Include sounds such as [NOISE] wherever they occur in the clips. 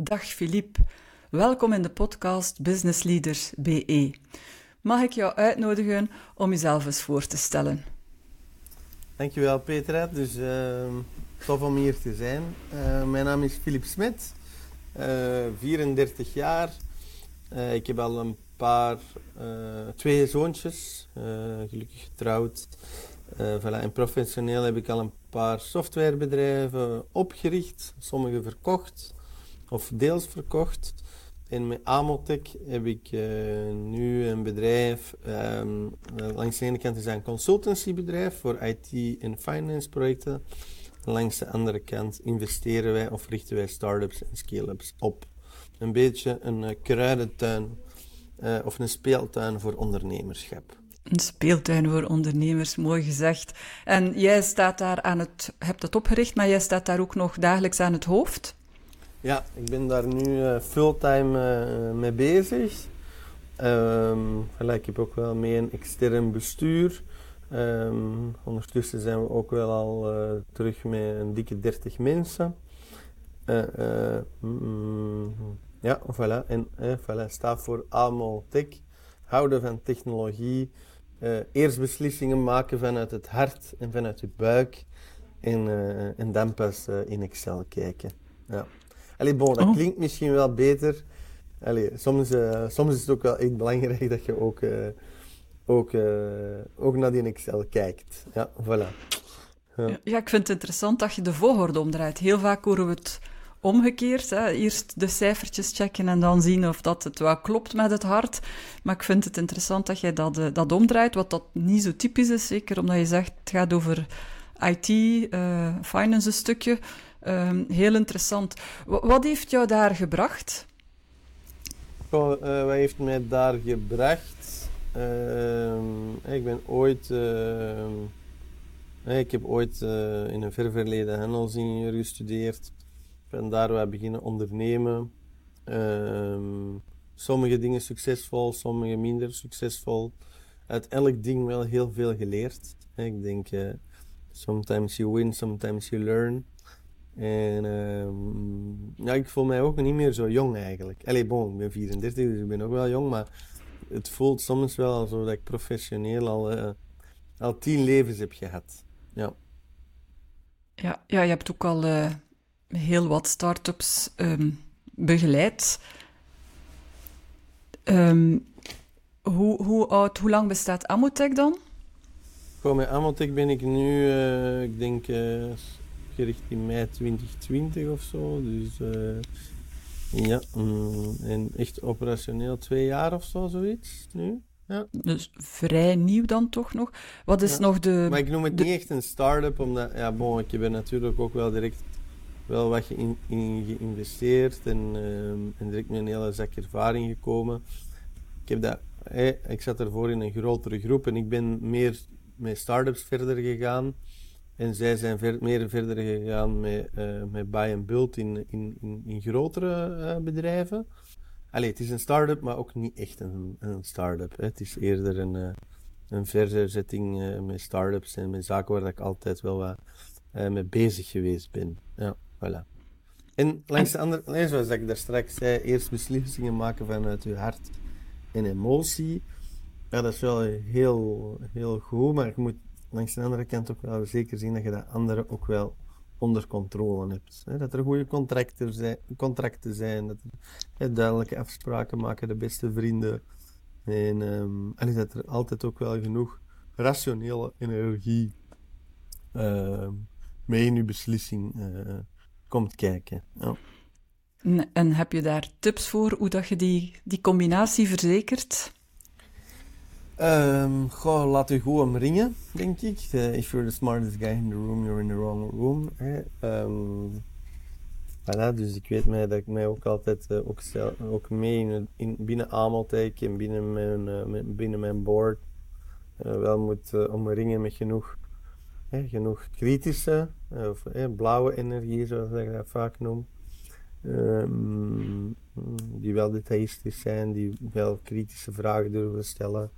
Dag Philippe, welkom in de podcast Business Leaders BE. Mag ik jou uitnodigen om jezelf eens voor te stellen? Dankjewel Petra, dus uh, tof om hier te zijn. Uh, mijn naam is Philippe Smit, uh, 34 jaar. Uh, ik heb al een paar, twee zoontjes, gelukkig getrouwd. en professioneel heb ik al een paar softwarebedrijven opgericht, sommige verkocht of deels verkocht. En met Amotech heb ik uh, nu een bedrijf. Um, langs de ene kant is dat een consultancybedrijf voor IT en finance projecten. Langs de andere kant investeren wij of richten wij start-ups en scale-ups op. Een beetje een uh, kruidentuin uh, of een speeltuin voor ondernemerschap. Een speeltuin voor ondernemers, mooi gezegd. En jij staat daar aan het, hebt het opgericht, maar jij staat daar ook nog dagelijks aan het hoofd? Ja, ik ben daar nu uh, fulltime uh, mee bezig. Um, ik heb ook wel mee een extern bestuur. Um, ondertussen zijn we ook wel al uh, terug met een dikke 30 mensen. Mm, ja, voilà. En voilà, staat voor AMO Tech. Houden van technologie. eerst beslissingen maken vanuit het hart en vanuit je buik. En, en dan pas in Excel kijken. Ja. Allee, bon, dat oh. klinkt misschien wel beter. Allee, soms, uh, soms is het ook wel echt belangrijk [LAUGHS] dat je ook, uh, ook, uh, ook naar die Excel kijkt. Ja, voilà. Ja. ja. ik vind het interessant dat je de volgorde omdraait. Heel vaak horen we het omgekeerd. Hè? Eerst de cijfertjes checken en dan zien of dat het wel klopt met het hart. Maar ik vind het interessant dat jij dat, dat omdraait, wat dat niet zo typisch is. Zeker omdat je zegt, het gaat over IT, finance een stukje. Um, heel interessant. Wat heeft jou daar gebracht? Uh, wat heeft mij daar gebracht? Uh, ik ben ooit... Uh, ik heb ooit eh, in een ver verleden handelsingenieur gestudeerd. Ben daar wat beginnen ondernemen. Ehm, sommige dingen succesvol, sommige minder succesvol. Uit elk ding wel heel veel geleerd. Ik denk, eh, sometimes you win, sometimes you learn. En uh, ja, ik voel mij ook niet meer zo jong eigenlijk. Allee, bon, ik ben 34, dus ik ben ook wel jong, maar het voelt soms wel alsof ik professioneel al, uh, al tien levens heb gehad. Ja. Ja, ja je hebt ook al uh, heel wat start-ups um, begeleid. Um, hoe, hoe oud, hoe lang bestaat Amotech dan? Goh, met Amotech ben ik nu, uh, ik denk richting mei 2020 of zo. Dus uh, ja, mm, en echt operationeel twee jaar of zo, zoiets nu. Ja. Dus vrij nieuw dan toch nog. Wat is nog de... Maar ik noem het niet echt een start-up, omdat, ja, bon, ik heb er natuurlijk ook wel direct wel wat in, in geïnvesteerd en, uh, en direct met een hele zak ervaring gekomen. Ik, heb dat, ik zat ervoor in een grotere groep en ik ben meer met start-ups verder gegaan. En zij zijn ver, meer verder gegaan met, uh, met buy and build in, in, in, in grotere uh, bedrijven. Allee, het is een start-up, maar ook niet echt een, een start-up. Hè. Het is eerder een, uh, een verzetting met start-ups en met zaken waar ik altijd wel wat mee bezig geweest ben. Ja, voilà. En langs de andere lijn, zoals ik daar straks zei, eerst beslissingen maken vanuit je hart en emotie. Ja, dat is wel heel, heel goed, maar je moet langs de andere kant ook wel zeker zien dat je dat andere ook wel onder controle hebt. Hè? Dat er goede contracten zijn, contracten zijn dat er duidelijke afspraken maken, de beste vrienden. En um, dat er altijd ook wel genoeg rationele energie uh, mee in je beslissing uh, komt kijken. Ja. En heb je daar tips voor hoe dat je die, die combinatie verzekert? Um, goh, laat u goed omringen, denk ik. Uh, if you're the smartest guy in the room, you're in the wrong room. Voilà, dus ik weet mij dat ik mij ook altijd uh, ook, stel, ook mee in, in, binnen Amaltech en binnen mijn, uh, binnen mijn board wel moet omringen met genoeg, genoeg kritische, of blauwe energie, zoals ik dat vaak noem. Um, die wel detailistisch zijn, die wel kritische vragen durven stellen.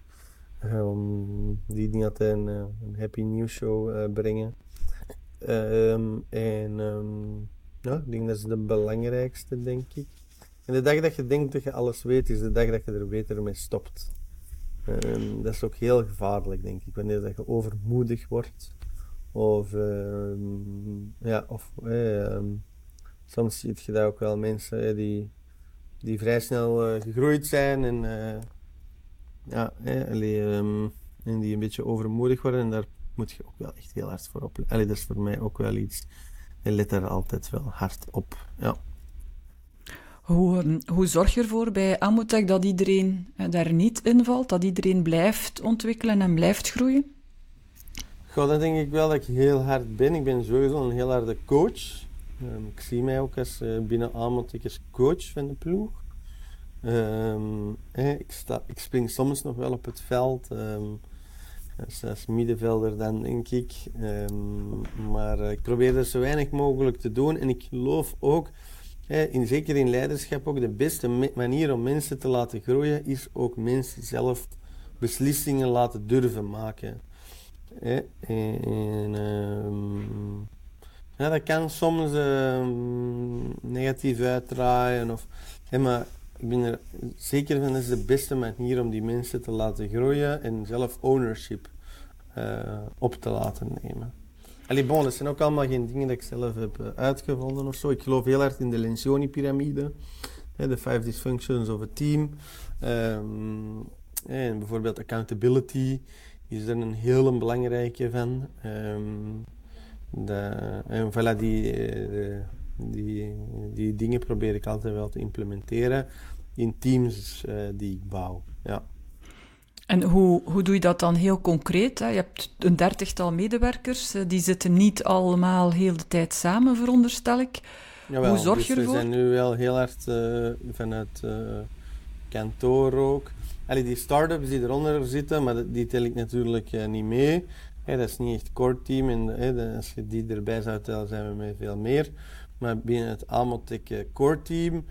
Um, die niet altijd een, eh, een happy news show uh, brengen. Um, en um, Ja, ik denk dat is de belangrijkste, denk ik. En de dag dat je denkt dat je alles weet, is de dag dat je er beter mee stopt. Dat is ook heel gevaarlijk, denk ik, wanneer dat je overmoedig wordt. Of, ja, of soms zie je dat ook wel mensen die, die vrij snel uh, gegroeid zijn en, ja, allee, en die een beetje overmoedig worden. En daar moet je ook wel echt heel hard voor op. Allee, dat is voor mij ook wel iets. Je let er altijd wel hard op. Ja. Hoe, ehm, hoe zorg je ervoor bij Amutech dat iedereen eh, daar niet invalt, dat iedereen blijft ontwikkelen en blijft groeien? Goh, dat denk ik wel dat ik heel hard ben. Ik ben sowieso een heel harde coach. Um, ik zie mij ook als uh, binnen Amutech als coach van de ploeg. Um, ik, spring soms nog wel op het veld. Um, als, middenvelder dan, denk ik. maar uh, ik probeer er zo weinig mogelijk te doen. En ik geloof ook in, zeker in leiderschap ook de beste manier om mensen te laten groeien is ook mensen zelf beslissingen laten durven maken. en, ehm, ja, dat kan soms ehm, negatief uitdraaien. Of, maar ik ben er zeker van dat is de beste manier om die mensen te laten groeien en zelf ownership uh, op te laten nemen. Allee, bon, dat zijn ook allemaal geen dingen dat ik zelf heb eh, uitgevonden of zo. Ik geloof heel erg in de Lencioni-pyramide. De five dysfunctions of a team. Um, en bijvoorbeeld accountability is er een heel belangrijke van. Um, de, en voilà, die, eh, die, die dingen probeer ik altijd wel te implementeren in teams uh, die ik bouw. Ja. En hoe, hoe doe je dat dan heel concreet? Hè? Je hebt een dertigtal medewerkers, eh, die zitten niet allemaal heel de tijd samen, veronderstel ik. hoe zorg dus je ervoor? We zijn nu wel heel hard uh, vanuit uh, kantoor ook. Allee, die start-ups die eronder zitten, maar die tel ik natuurlijk uh, niet mee. Hey, dat is niet echt core team en hey, als je die erbij zou tellen, zijn we met veel meer. Maar binnen het Amotech core team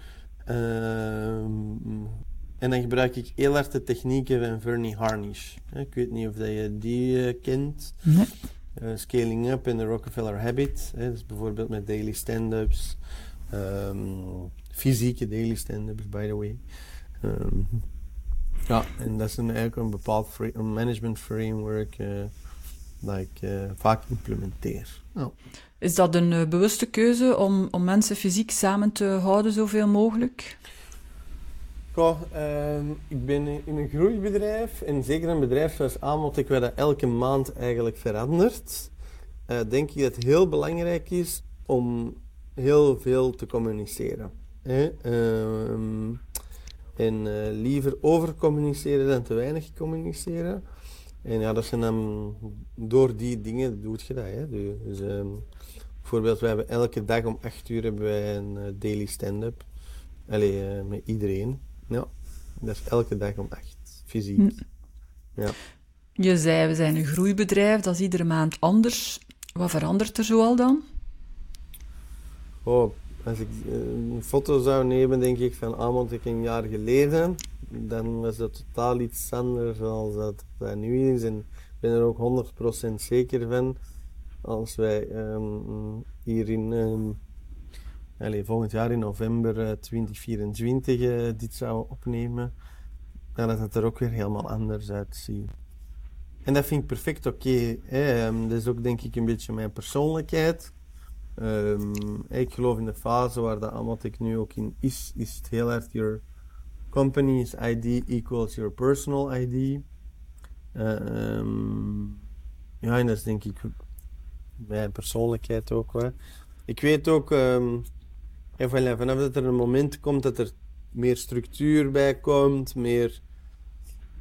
ehm, en dan gebruik ik heel hard de technieken van Vernie Harnish. Ik weet niet of dat je die uh, kent. Nee. Uh, scaling up in de Rockefeller Habit. Hè, dus bijvoorbeeld met daily stand-ups. Um, fysieke daily stand-ups, by the way. Um, ja, en dat is een, eigenlijk een bepaald een management framework uh, dat ik vaak implementeer. Oh. Is dat een bewuste keuze om, om mensen fysiek samen te houden zoveel mogelijk? Ehm, ik ben in een groeibedrijf en zeker een bedrijf zoals Amot, waar dat elke maand eigenlijk verandert, uh, denk ik dat het heel belangrijk is om heel veel te communiceren. Hè? Ehm, en uh, liever overcommuniceren dan te weinig communiceren. En ja, dat zijn dan door die dingen doet je dat. Hè? Dus, um, bijvoorbeeld, we hebben elke dag om 8 uur hebben wij een uh, daily stand-up. Allee, met iedereen. Ja, dat is elke dag om echt, fysiek. Hm. Ja. Je zei, we zijn een groeibedrijf, dat is iedere maand anders. Wat verandert er zoal dan? Oh, als ik eh, een foto zou nemen, denk ik, van Amond een jaar geleden, dan was dat totaal iets anders dan dat, dat nu is. En ik ben er ook 100% zeker van, als wij um, hier in um, allez, volgend jaar in november 2024 uh, eh, dit zouden opnemen, dan dat het er ook weer helemaal anders uitziet. En dat vind ik perfect oké. Um, dat is ook denk ik een beetje mijn persoonlijkheid. Um, ik geloof in de fase waar dat Amatic nu ook in is, is het heel erg your company's ID equals your personal ID. Ehm, ja, en dat is denk ik mijn persoonlijkheid ook. Hè. Ik weet ook, um, en vanaf dat er een moment komt dat er meer structuur bij komt, meer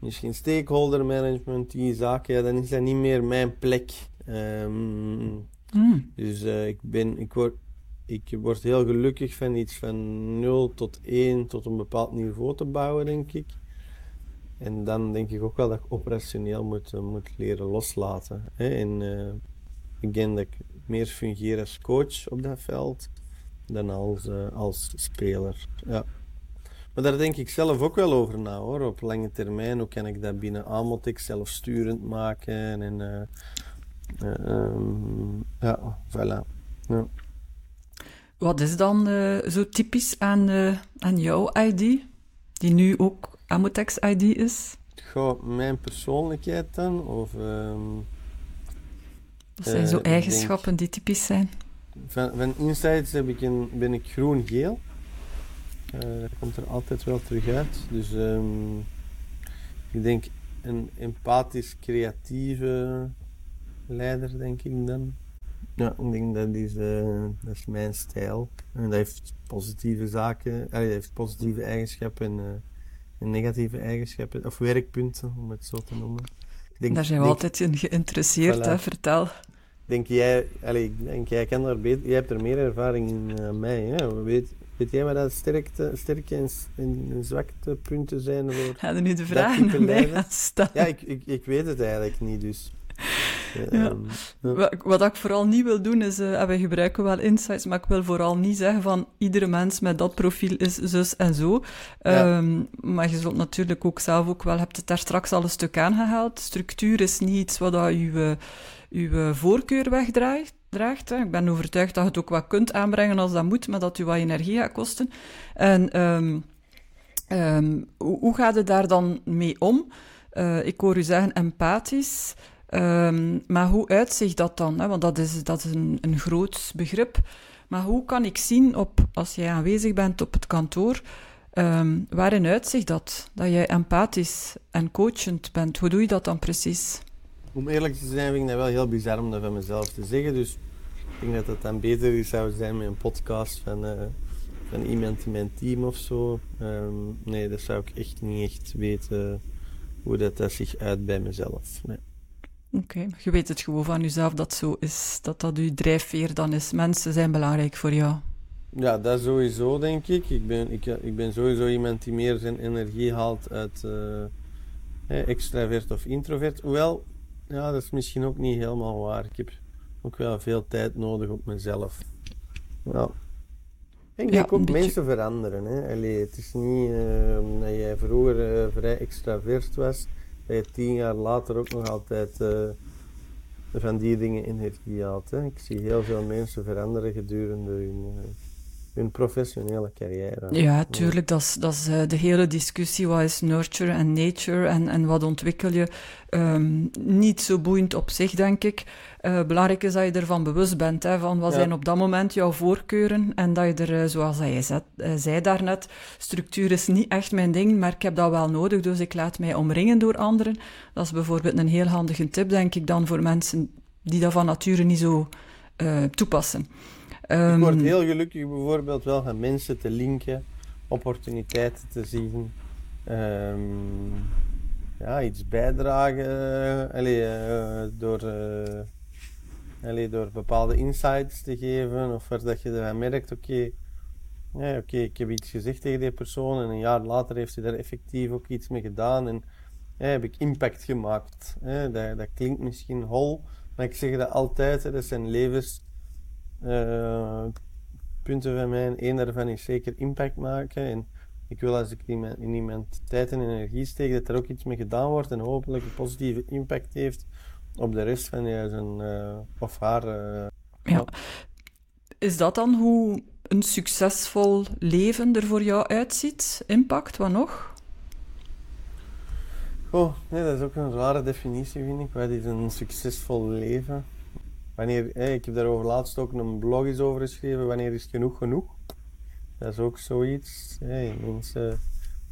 misschien stakeholder management, die zaken, ja, dan is dat niet meer mijn plek. Um, mm. Dus uh, ik, ben, ik, word, ik word heel gelukkig van iets van 0 tot 1 tot een bepaald niveau te bouwen, denk ik. En dan denk ik ook wel dat ik operationeel moet, uh, moet leren loslaten. Hè? En uh, ik denk dat ik meer fungeer als coach op dat veld dan als, als speler. Ja. Maar daar denk ik zelf ook wel over na hoor. Op lange termijn, hoe kan ik dat binnen Amotix zelfsturend maken en um, ja, voilà. Ja. Wat is dan uh, zo typisch aan, uh, aan jouw ID, die nu ook Amotex ID is? Goh, mijn persoonlijkheid dan? Of, um, Wat zijn zo eigenschappen die typisch zijn? Van, van Insights heb ik een, ben ik groen-geel. dat komt er altijd wel terug uit. Dus um, ik denk een empathisch creatieve leider, denk ik dan. Ja, ik denk dat is, uh, dat is mijn stijl. En dat heeft positieve zaken, dat heeft positieve eigenschappen en, uh, en, negatieve eigenschappen, of werkpunten, om het zo te noemen. Denk, Daar zijn we altijd in geïnteresseerd, voilà. hè? vertel. Denk jij, allez, denk jij, kan er beter, jij hebt er meer ervaring in dan uh, mij. Hè? Weet, weet jij wat dat sterkte, sterke en, en zwakte punten zijn? Voor er nu de vraag naar mij gaan stellen? Ja, ik, ik, ik weet het eigenlijk niet, dus... Ja. Wat, wat, ik vooral niet wil doen is, uh, wij gebruiken wel insights, maar ik wil vooral niet zeggen van iedere mens met dat profiel is zus en zo. Ja. Um, maar je zult natuurlijk ook zelf ook wel, hebt het daar straks al een stuk aangehaald. Structuur is niet iets wat dat je, je voorkeur wegdraagt. Draagt, hè. Ik ben overtuigd dat je het ook wat kunt aanbrengen als dat moet, maar dat je wat energie gaat kosten. En um, hoe, hoe gaat het daar dan mee om? Uh, ik hoor u zeggen empathisch. Um, maar hoe uitzicht dat dan? Hè? Want dat is, dat is een, een groot begrip. Maar hoe kan ik zien, op, als jij aanwezig bent op het kantoor, um, waarin uitzicht dat? Dat jij empathisch en coachend bent. Hoe doe je dat dan precies? Om eerlijk te zijn vind ik dat wel heel bizar om dat van mezelf te zeggen. Dus ik denk dat het dan beter zou zijn met een podcast van, uh, van iemand in mijn team of zo. Um, nee, dat zou ik echt niet echt weten hoe dat, dat zich uit bij mezelf. Nee. Oké, okay. je weet het gewoon van jezelf dat zo is, dat dat je drijfveer dan is. Mensen zijn belangrijk voor jou. Ja, dat sowieso, denk ik. Ik ben, ik, ik ben sowieso iemand die meer zijn energie haalt uit uh, extravert of introvert. Hoewel, ja, dat is misschien ook niet helemaal waar. Ik heb ook wel veel tijd nodig op mezelf. Ja. Ik denk ook mensen veranderen. Hè. Allee, het is niet uh, dat jij vroeger uh, vrij extravert was dat tien jaar later ook nog altijd uh, van die dingen energie haalt. Hè. Ik zie heel veel mensen veranderen gedurende hun, uh, hun professionele carrière. Ja, tuurlijk. Dat is, dat is uh, de hele discussie. Wat is nurture en nature en, en wat ontwikkel je? Um, niet zo boeiend op zich, denk ik. Uh, belangrijk is dat je ervan bewust bent, hè, van wat ja. zijn op dat moment jouw voorkeuren en dat je er, zoals hij zei, zei daarnet, structuur is niet echt mijn ding, maar ik heb dat wel nodig, dus ik laat mij omringen door anderen. Dat is bijvoorbeeld een heel handige tip, denk ik, dan voor mensen die dat van nature niet zo uh, toepassen. Um, ik word ehm, heel gelukkig bijvoorbeeld wel van mensen te linken, opportuniteiten te zien. Um, ja, iets bijdragen allee, uh, door, uh, allee, door bepaalde insights te geven of waar dat je eraan merkt, oké, okay, ja, okay, ik heb iets gezegd tegen die persoon en een jaar later heeft hij daar effectief ook iets mee gedaan en ja, heb ik impact gemaakt. Hè. Dat, dat klinkt misschien hol, maar ik zeg dat altijd, hè, dat zijn levens uh, punten van mij. Eén daarvan is zeker impact maken. En ik wil als ik in iemand tijd en energie steek, dat er ook iets mee gedaan wordt en hopelijk een positieve impact heeft op de rest van zijn uh, of haar. Uh, ja. Is dat dan hoe een succesvol leven er voor jou uitziet? Impact, wat nog? Oh, nee, dat is ook een zware definitie, vind ik. Wat is een succesvol leven? Wanneer, ik heb daarover laatst ook een blog eens over geschreven. Wanneer is genoeg genoeg? Dat is ook zoiets. Hey, mensen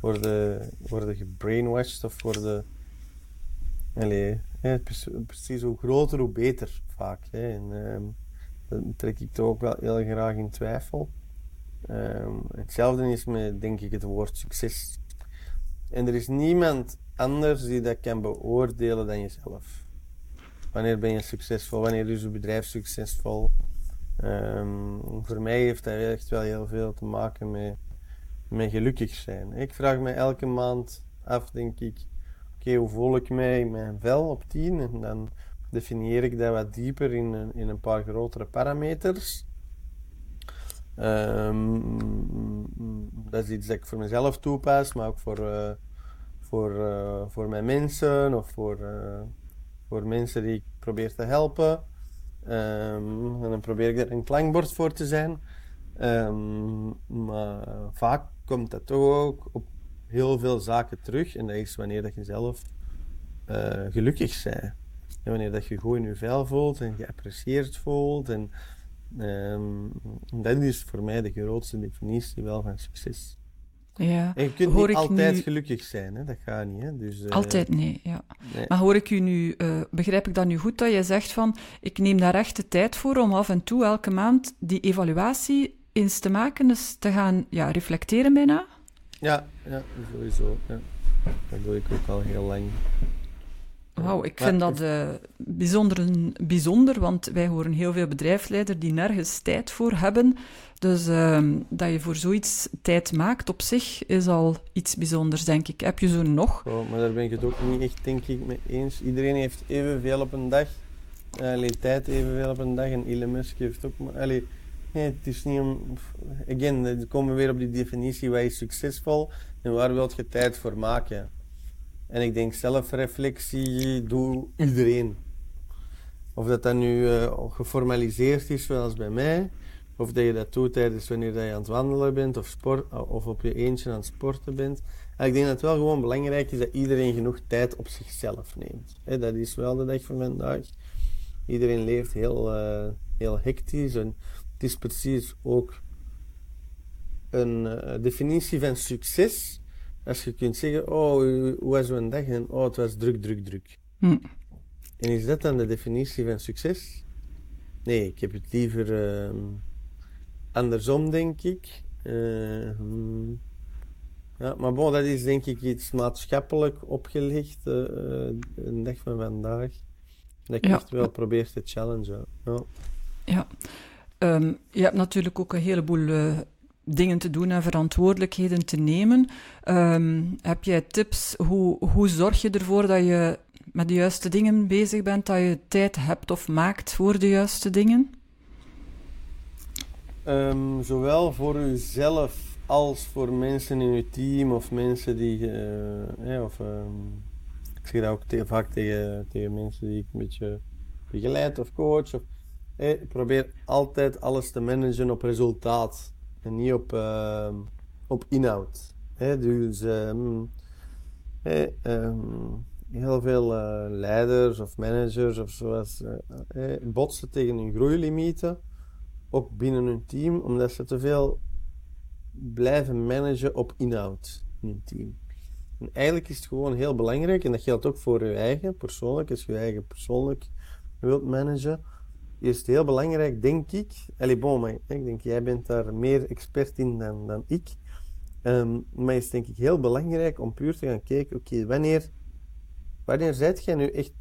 worden, worden gebrainwashed of worden. Allee, precies hoe groter, hoe beter vaak. En, um, dat trek ik toch ook wel heel graag in twijfel. Um, hetzelfde is met, denk ik, het woord succes. En er is niemand anders die dat kan beoordelen dan jezelf. Wanneer ben je succesvol? Wanneer is je bedrijf succesvol? Um, voor mij heeft dat echt wel heel veel te maken met, met gelukkig zijn. Ik vraag me elke maand af, denk ik, oké, hoe voel ik mij in mijn vel op 10? En dan definieer ik dat wat dieper in, in een paar grotere parameters. Um, dat is iets dat ik voor mezelf toepas, maar ook voor, uh, voor, uh, voor mijn mensen of voor, uh, voor mensen die ik probeer te helpen. Um, en dan probeer ik er een klankbord voor te zijn. Ehm, maar vaak komt dat ook op heel veel zaken terug. En dat is wanneer dat je zelf uh, gelukkig bent. En wanneer dat je goed in je vel voelt en geapprecieerd voelt. En um, dat is voor mij de grootste definitie wel van succes. Ja. En je kunt niet altijd gelukkig zijn, hè? dat gaat niet. Hè? Dus, uh, altijd nee, ja. Maar hoor ik u nu, uh, begrijp ik dat nu goed, dat je zegt van, ik neem daar echt de tijd voor om af en toe, elke maand, die evaluatie eens te maken, dus te gaan ja, reflecteren bijna? Ja, ja sowieso. Ja. Dat doe ik ook al heel lang. Wauw, ik vind dat uh, bijzonder, bijzonder, want wij horen heel veel bedrijfsleiders die nergens tijd voor hebben. Dus uh, dat je voor zoiets tijd maakt op zich is al iets bijzonders, denk ik. Heb je zo nog? Oh, maar daar ben ik het ook niet echt, denk ik, mee eens. Iedereen heeft evenveel op een dag. Allee, tijd evenveel op een dag. En Elon Musk heeft ook maar... Allee, nee, het is niet om... Again, dan komen we weer op die definitie. Wat is succesvol? En waar wil je tijd voor maken? En ik denk zelfreflectie doet iedereen. Of dat dat nu uh, geformaliseerd is, zoals bij mij, of dat je dat doet tijdens wanneer je aan het wandelen bent, of, sport, of op je eentje aan het sporten bent. En ik denk dat het wel gewoon belangrijk is dat iedereen genoeg tijd op zichzelf neemt. dat is wel de dag van vandaag. Iedereen leeft heel, uh, heel hectisch en het is precies ook een definitie van succes als je kunt zeggen, oh, hoe was een dag? En oh, het was druk, druk, druk. Hm. En is dat dan de definitie van succes? Nee, ik heb het liever uh, andersom, denk ik. Uh, ja, maar bon, dat is denk ik iets maatschappelijk opgelegd, uh, een dag van vandaag. Dat ik ja. echt wel probeer te challengen. Ja. ja. Um, je hebt natuurlijk ook een heleboel dingen te doen en verantwoordelijkheden te nemen. Um, heb jij tips? Hoe, hoe zorg je ervoor dat je met de juiste dingen bezig bent, dat je tijd hebt of maakt voor de juiste dingen? Um, zowel voor uzelf als voor mensen in uw team of mensen die. Uh, of, um, ik zeg dat ook te, vaak tegen, tegen mensen die ik een beetje begeleid of coach. Of, probeer altijd alles te managen op resultaat en niet op, uh, op inhoud. Hè? Dus um, um, heel veel uh, leiders of managers of zoals uh, botsen tegen hun groeilimieten, ook binnen hun team, omdat ze te veel blijven managen op inhoud in hun team. En eigenlijk is het gewoon heel belangrijk, en dat geldt ook voor je eigen persoonlijk, als je je eigen persoonlijk wilt managen, is het heel belangrijk, denk ik. Allee, ik denk, jij bent daar meer expert in dan, dan ik. Um, maar is denk ik heel belangrijk om puur te gaan kijken, oké, wanneer, wanneer zijt jij nu echt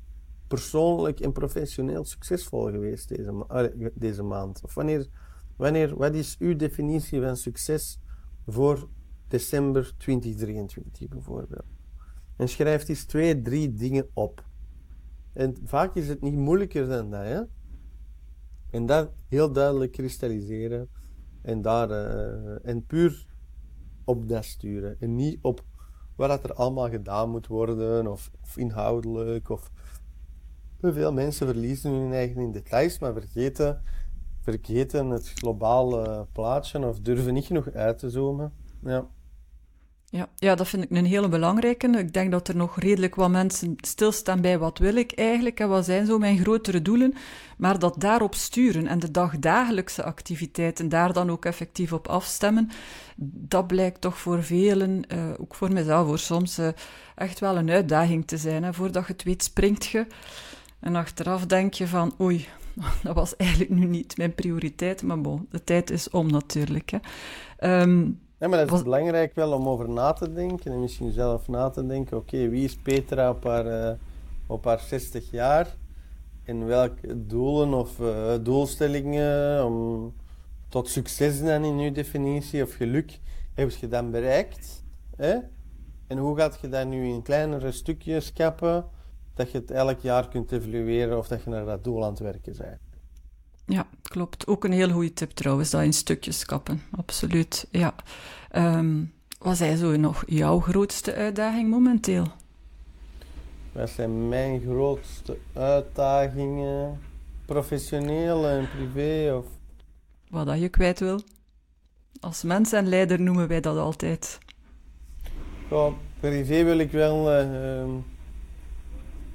persoonlijk en professioneel succesvol geweest deze, deze maand? Of wanneer, wanneer, wat is uw definitie van succes voor december 2023 bijvoorbeeld? En schrijf eens twee, drie dingen op. En vaak is het niet moeilijker dan dat, hè? En dat heel duidelijk kristalliseren en, daar, uh, en puur op dat sturen. En niet op wat er allemaal gedaan moet worden, of, of inhoudelijk. Of... Veel mensen verliezen hun eigen in details, maar vergeten, vergeten het globale plaatje of durven niet genoeg uit te zoomen. Ja. Ja, ja, dat vind ik een hele belangrijke. Ik denk dat er nog redelijk wat mensen stilstaan bij wat wil ik eigenlijk en wat zijn zo mijn grotere doelen. Maar dat daarop sturen en de dagdagelijkse activiteiten daar dan ook effectief op afstemmen, dat blijkt toch voor velen, uh, ook voor mezelf voor soms, uh, echt wel een uitdaging te zijn. Hè. Voordat je het weet springt je en achteraf denk je van oei, [LAUGHS] dat was eigenlijk nu niet mijn prioriteit, maar bon, de tijd is om natuurlijk. Hè. Um, ja, maar dat is belangrijk wel om over na te denken en misschien zelf na te denken. Oké, wie is Petra op haar, uh, op haar 60 jaar? En welke doelen of uh, doelstellingen om tot succes dan in uw definitie of geluk heb je dan bereikt? Hè? En hoe gaat je dat nu in kleinere stukjes kappen, dat je het elk jaar kunt evalueren of dat je naar dat doel aan het werken bent? Ja, klopt. Ook een heel goede tip trouwens, dat in stukjes kappen. Absoluut, ja. Um, wat zijn zo nog jouw grootste uitdaging momenteel? Wat zijn mijn grootste uitdagingen? Professioneel en privé? Of... Wat dat je kwijt wil? als mens en leider noemen wij dat altijd. Ja, privé wil ik wel uh,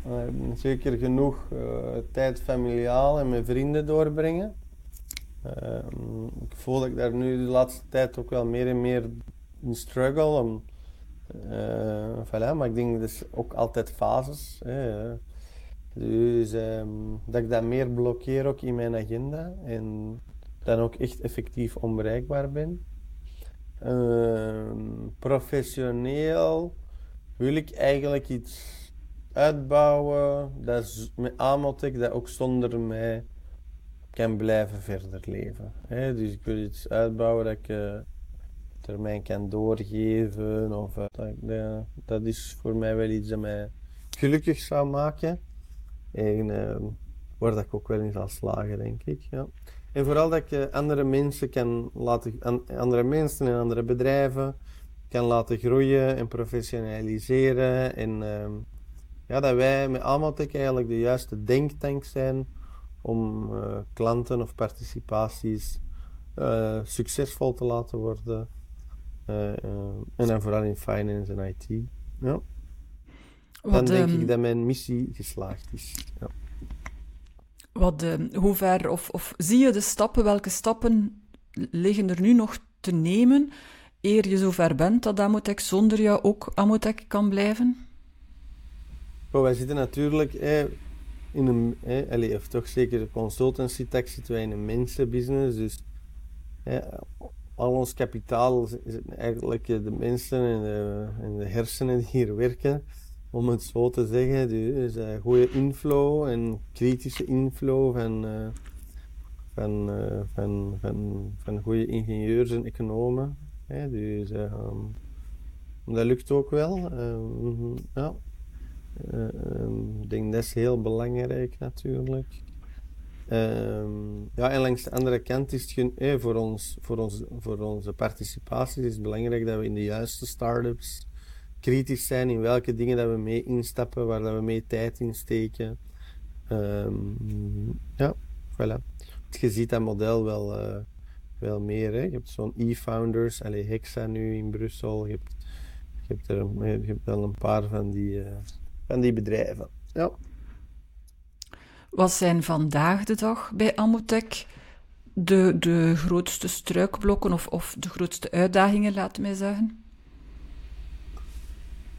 uh, zeker genoeg tijd familiaal en met vrienden doorbrengen. Ehm, ik voel dat ik daar nu de laatste tijd ook wel meer en meer in struggle. Om, voilà, maar ik denk dat is ook altijd fases. Hè. Dus ehm, dat ik dat meer blokkeer ook in mijn agenda en dan ook echt effectief onbereikbaar ben. Ehm, professioneel wil ik eigenlijk iets uitbouwen dat is met Amotech dat ook zonder mij kan blijven verder leven. Hè? Dus ik wil iets uitbouwen dat ik uh, termijn kan doorgeven. Of, uh, dat, dat, is voor mij wel iets dat mij gelukkig zou maken. En uh, waar dat ik ook wel in zal slagen, denk ik. Ja. En vooral dat ik eh, andere mensen kan laten, andere mensen en andere bedrijven kan laten groeien en professionaliseren. En ehm, ja, dat wij met Amatec eigenlijk de juiste denktank zijn om uh, klanten of participaties uh, succesvol te laten worden. en dan vooral in finance en IT. Ja. Wat, dan denk um, ik dat mijn missie geslaagd is. Ja. Wat, uh, hoe ver, of, of zie je de stappen, welke stappen liggen er nu nog te nemen, eer je zover bent dat Amotech zonder jou ook Amotech kan blijven? Wij zitten natuurlijk eh, in een, eh, allez, of toch zeker de consultancy tech zitten wij in een mensenbusiness, dus eh, al ons kapitaal zitten eigenlijk de mensen en de, en de hersenen die hier werken om het zo te zeggen. Dus uh, goede inflow en kritische inflow van, uh, van, uh, van, van, van goede ingenieurs en economen. Dus um, dat lukt ook wel. Um, ja. Um, ik denk dat is heel belangrijk natuurlijk. ja, en langs de andere kant is het eh, voor, ons, voor, ons, voor onze participaties is het belangrijk dat we in de juiste start-ups kritisch zijn in welke dingen dat we mee instappen, waar dat we mee tijd in steken. Um, ja, voilà. Je ziet dat model wel, uh, wel meer. Hè. Je hebt zo'n e-founders, Hexa nu in Brussel. Je hebt, je hebt, er, je hebt wel een paar van die, van die bedrijven. Ja. Wat zijn vandaag de dag bij Amotech de, de grootste struikblokken of, of de grootste uitdagingen, laat mij zeggen?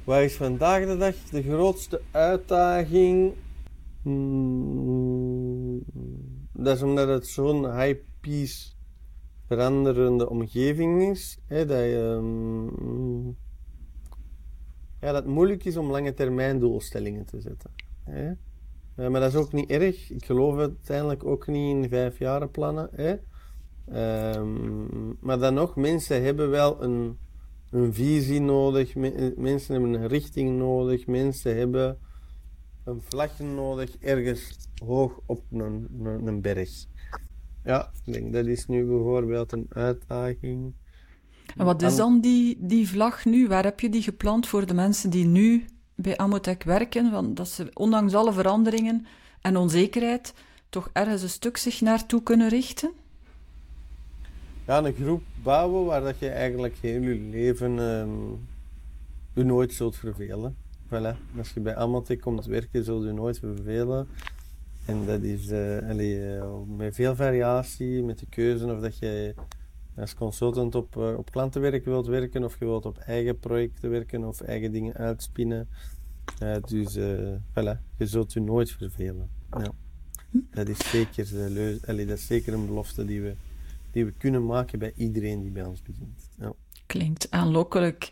Waar is vandaag de dag de grootste uitdaging? Hmm, dat is omdat het zo'n high-pace veranderende omgeving is. Hè, dat, je, um, ja, dat het moeilijk is om lange termijn doelstellingen te zetten. Hè. Uh, maar dat is ook niet erg. Ik geloof uiteindelijk ook niet in vijf jaren plannen. Hè. Um, maar dan nog, mensen hebben wel een een visie nodig, mensen hebben een richting nodig, mensen hebben een vlag nodig ergens hoog op een, een, een berg. Ja, ik denk dat is nu bijvoorbeeld een uitdaging. En wat is dan die, die vlag nu? Waar heb je die geplant voor de mensen die nu bij Amotech werken? Want dat ze ondanks alle veranderingen en onzekerheid toch ergens een stuk zich naartoe kunnen richten? Ja, een groep bouwen waar dat je eigenlijk heel je leven um, je nooit zult vervelen. Voilà. Als je bij Amate komt werken, zul je nooit vervelen. En dat is uh, allee, uh, met veel variatie, met de keuze of dat je als consultant op, uh, op klantenwerk wilt werken, of je wilt op eigen projecten werken of eigen dingen uitspinnen. dus voilà, je zult je nooit vervelen. Ja. Dat, is zeker de allee, dat is zeker een belofte die we die we kunnen maken bij iedereen die bij ons begint. Ja. Klinkt aanlokkelijk.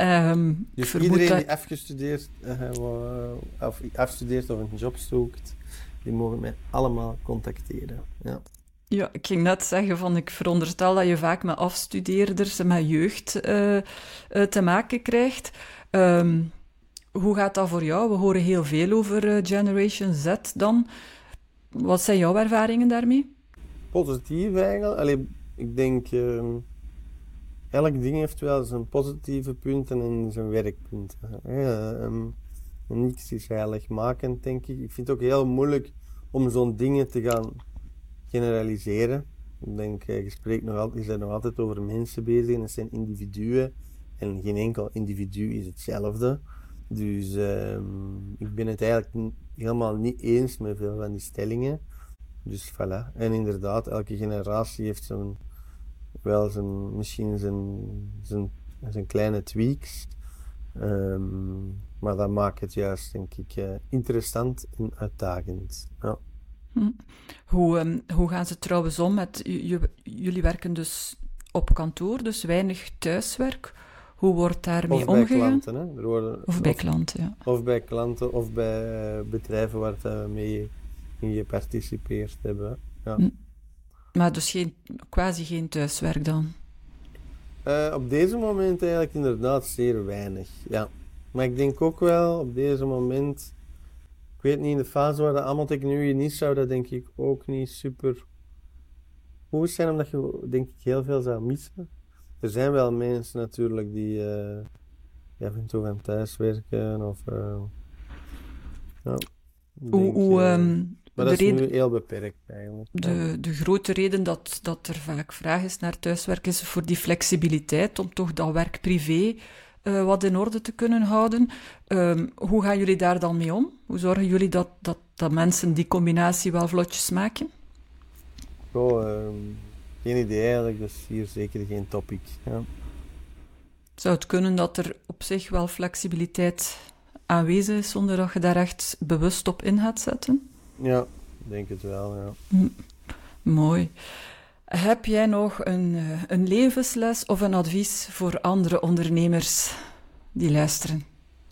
Um, dus iedereen die afgestudeerd, uh, of afstudeert of een job zoekt, die mogen mij allemaal contacteren. Ja. Ja, ik ging net zeggen van ik veronderstel dat je vaak met afstudeerders en met jeugd uh, uh, te maken krijgt. Um, hoe gaat dat voor jou? We horen heel veel over Generation Z dan. Wat zijn jouw ervaringen daarmee? positief eigenlijk. Allee, ik denk, uh, elk ding heeft wel zijn positieve punten en zijn werkpunten. Uh, niets is heiligmakend, denk ik. Ik vind het ook heel moeilijk om zo'n dingen te gaan generaliseren. Ik denk, je spreekt nog altijd, je bent nog altijd over mensen bezig en het zijn individuen. En geen enkel individu is hetzelfde. Dus ehm, ik ben het eigenlijk helemaal niet eens met veel van die stellingen. Dus voilà. En inderdaad, elke generatie heeft wel zijn, misschien zijn, zijn, zijn kleine tweaks. Ehm, maar dat maakt het juist, denk ik, uh, interessant en uitdagend. Ja. Hm. Hoe, um, hoe gaan ze trouwens om met... jullie werken dus op kantoor, dus weinig thuiswerk. Hoe wordt daarmee of omgegaan? Bij klanten, hè? Er worden, of bij klanten, ja. Of bij klanten of bij uh, bedrijven waar we mee in geparticipeerd hebben. Ja. Hm. Maar dus geen, quasi geen thuiswerk dan? Uh, op deze moment eigenlijk inderdaad zeer weinig, ja. Maar ik denk ook wel op deze moment, ik weet niet, in de fase waar de allemaal technologie niet zou, dat denk ik ook niet super goed zijn, omdat je denk ik heel veel zou missen. Er zijn wel mensen natuurlijk die uh, ja, af en toe gaan thuiswerken of... Uh, ja, hoe, hoe, um, maar dat is reden, nu heel beperkt eigenlijk. De, de grote reden dat, dat er vaak vraag is naar thuiswerk is voor die flexibiliteit, om toch dat werk privé uh, wat in orde te kunnen houden. Um, hoe gaan jullie daar dan mee om? Hoe zorgen jullie dat, dat, dat mensen die combinatie wel vlotjes maken? Um, geen idee eigenlijk, dus hier zeker geen topic. Ja. Zou het kunnen dat er op zich wel flexibiliteit aanwezig is, zonder dat je daar echt bewust op in gaat zetten? Ja, ik denk het wel, ja. Hm. Mooi. Heb jij nog een, eh, een levensles of een advies voor andere ondernemers die luisteren?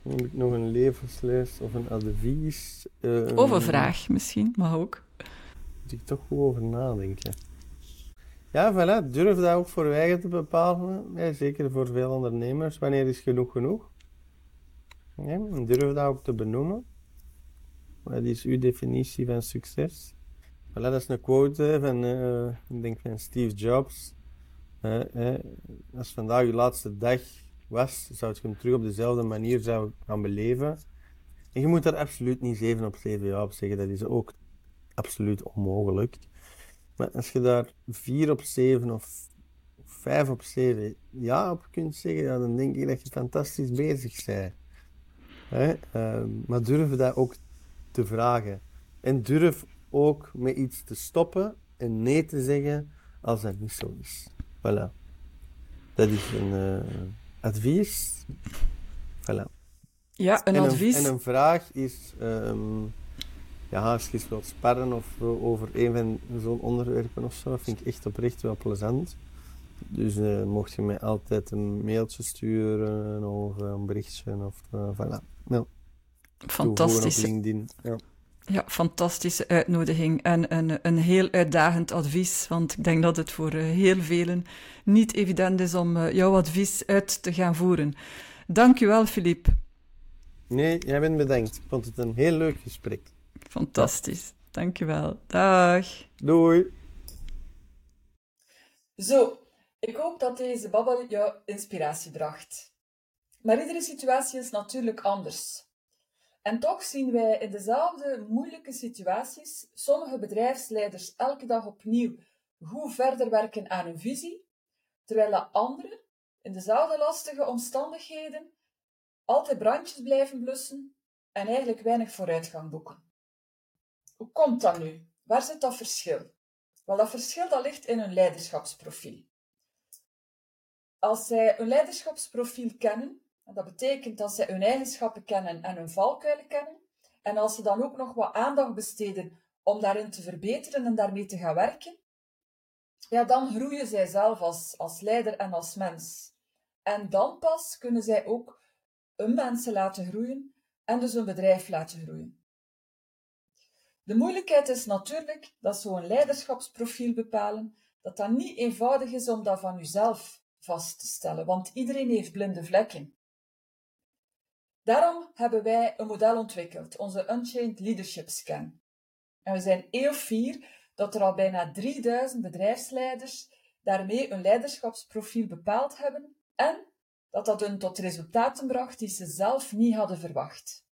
Heb ik nog een levensles of een advies? Uh, of een vraag misschien, maar ook. Moet ik toch goed over nadenken. Ja, voilà, durf dat ook voor eigen te bepalen. Ja, zeker voor veel ondernemers. Wanneer is genoeg genoeg? Ja, durf dat ook te benoemen. Wat is uw definitie van succes? Voilà, dat is een quote van, uh, ik denk van Steve Jobs. Uh, als vandaag uw laatste dag was, zou je hem terug op dezelfde manier zou gaan beleven. En je moet daar absoluut niet 7 op 7 ja op zeggen, dat is ook absoluut onmogelijk. Maar als je daar 4 op 7 of 5 op 7 ja op kunt zeggen, dan denk ik dat je fantastisch bezig bent. Uh, maar durf dat ook te vragen. En durf ook met iets te stoppen en nee te zeggen als dat niet zo is. Voilà. Dat is een uh, advies. Voilà. Ja, een en advies. Een, en een vraag is, um, ja, als je wilt sparren of over een van zo'n onderwerpen of zo, vind ik echt oprecht wel plezant. Dus uh, mocht je mij altijd een mailtje sturen of een berichtje of voilà. Ja. Fantastisch. Ja. Ja, fantastische uitnodiging en een, een heel uitdagend advies, want ik denk dat het voor uh, heel velen niet evident is om uh, jouw advies uit te gaan voeren. Dankjewel, Filip. Nee, jij bent bedankt. Ik vond het een heel leuk gesprek. Fantastisch. Dankjewel. Dag. Doei. Zo, ik hoop dat deze babbel jou inspiratie bracht. Maar iedere situatie is natuurlijk anders. En toch zien wij in dezelfde moeilijke situaties sommige bedrijfsleiders elke dag opnieuw goed verder werken aan hun visie, terwijl de anderen in dezelfde lastige omstandigheden altijd brandjes blijven blussen en eigenlijk weinig vooruitgang boeken. Hoe komt dat nu? Waar zit dat verschil? Wel, dat verschil dat ligt in hun leiderschapsprofiel. Als zij een leiderschapsprofiel kennen, dat betekent dat zij hun eigenschappen kennen en hun valkuilen kennen. En als ze dan ook nog wat aandacht besteden om daarin te verbeteren en daarmee te gaan werken, ja, dan groeien zij zelf als, als leider en als mens. En dan pas kunnen zij ook hun mensen laten groeien en dus hun bedrijf laten groeien. De moeilijkheid is natuurlijk dat zo'n leiderschapsprofiel bepalen, dat dat niet eenvoudig is om dat van jezelf vast te stellen, want iedereen heeft blinde vlekken. Daarom hebben wij een model ontwikkeld, onze Unchained Leadership Scan. En we zijn eeuw vier dat er al bijna 3000 bedrijfsleiders daarmee een leiderschapsprofiel bepaald hebben en dat dat hun tot resultaten bracht die ze zelf niet hadden verwacht.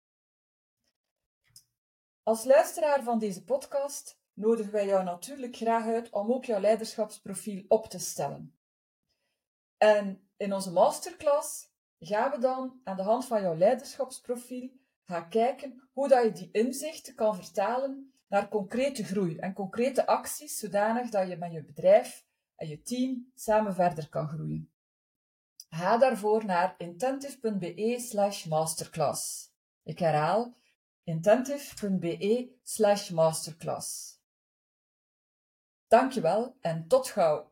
Als luisteraar van deze podcast nodigen wij jou natuurlijk graag uit om ook jouw leiderschapsprofiel op te stellen. En in onze masterclass gaan we dan aan de hand van jouw leiderschapsprofiel gaan kijken hoe dat je die inzichten kan vertalen naar concrete groei en concrete acties, zodanig dat je met je bedrijf en je team samen verder kan groeien. Ga daarvoor naar intentive.be slash masterclass. Ik herhaal intentive.be slash masterclass. Dankjewel en tot gauw!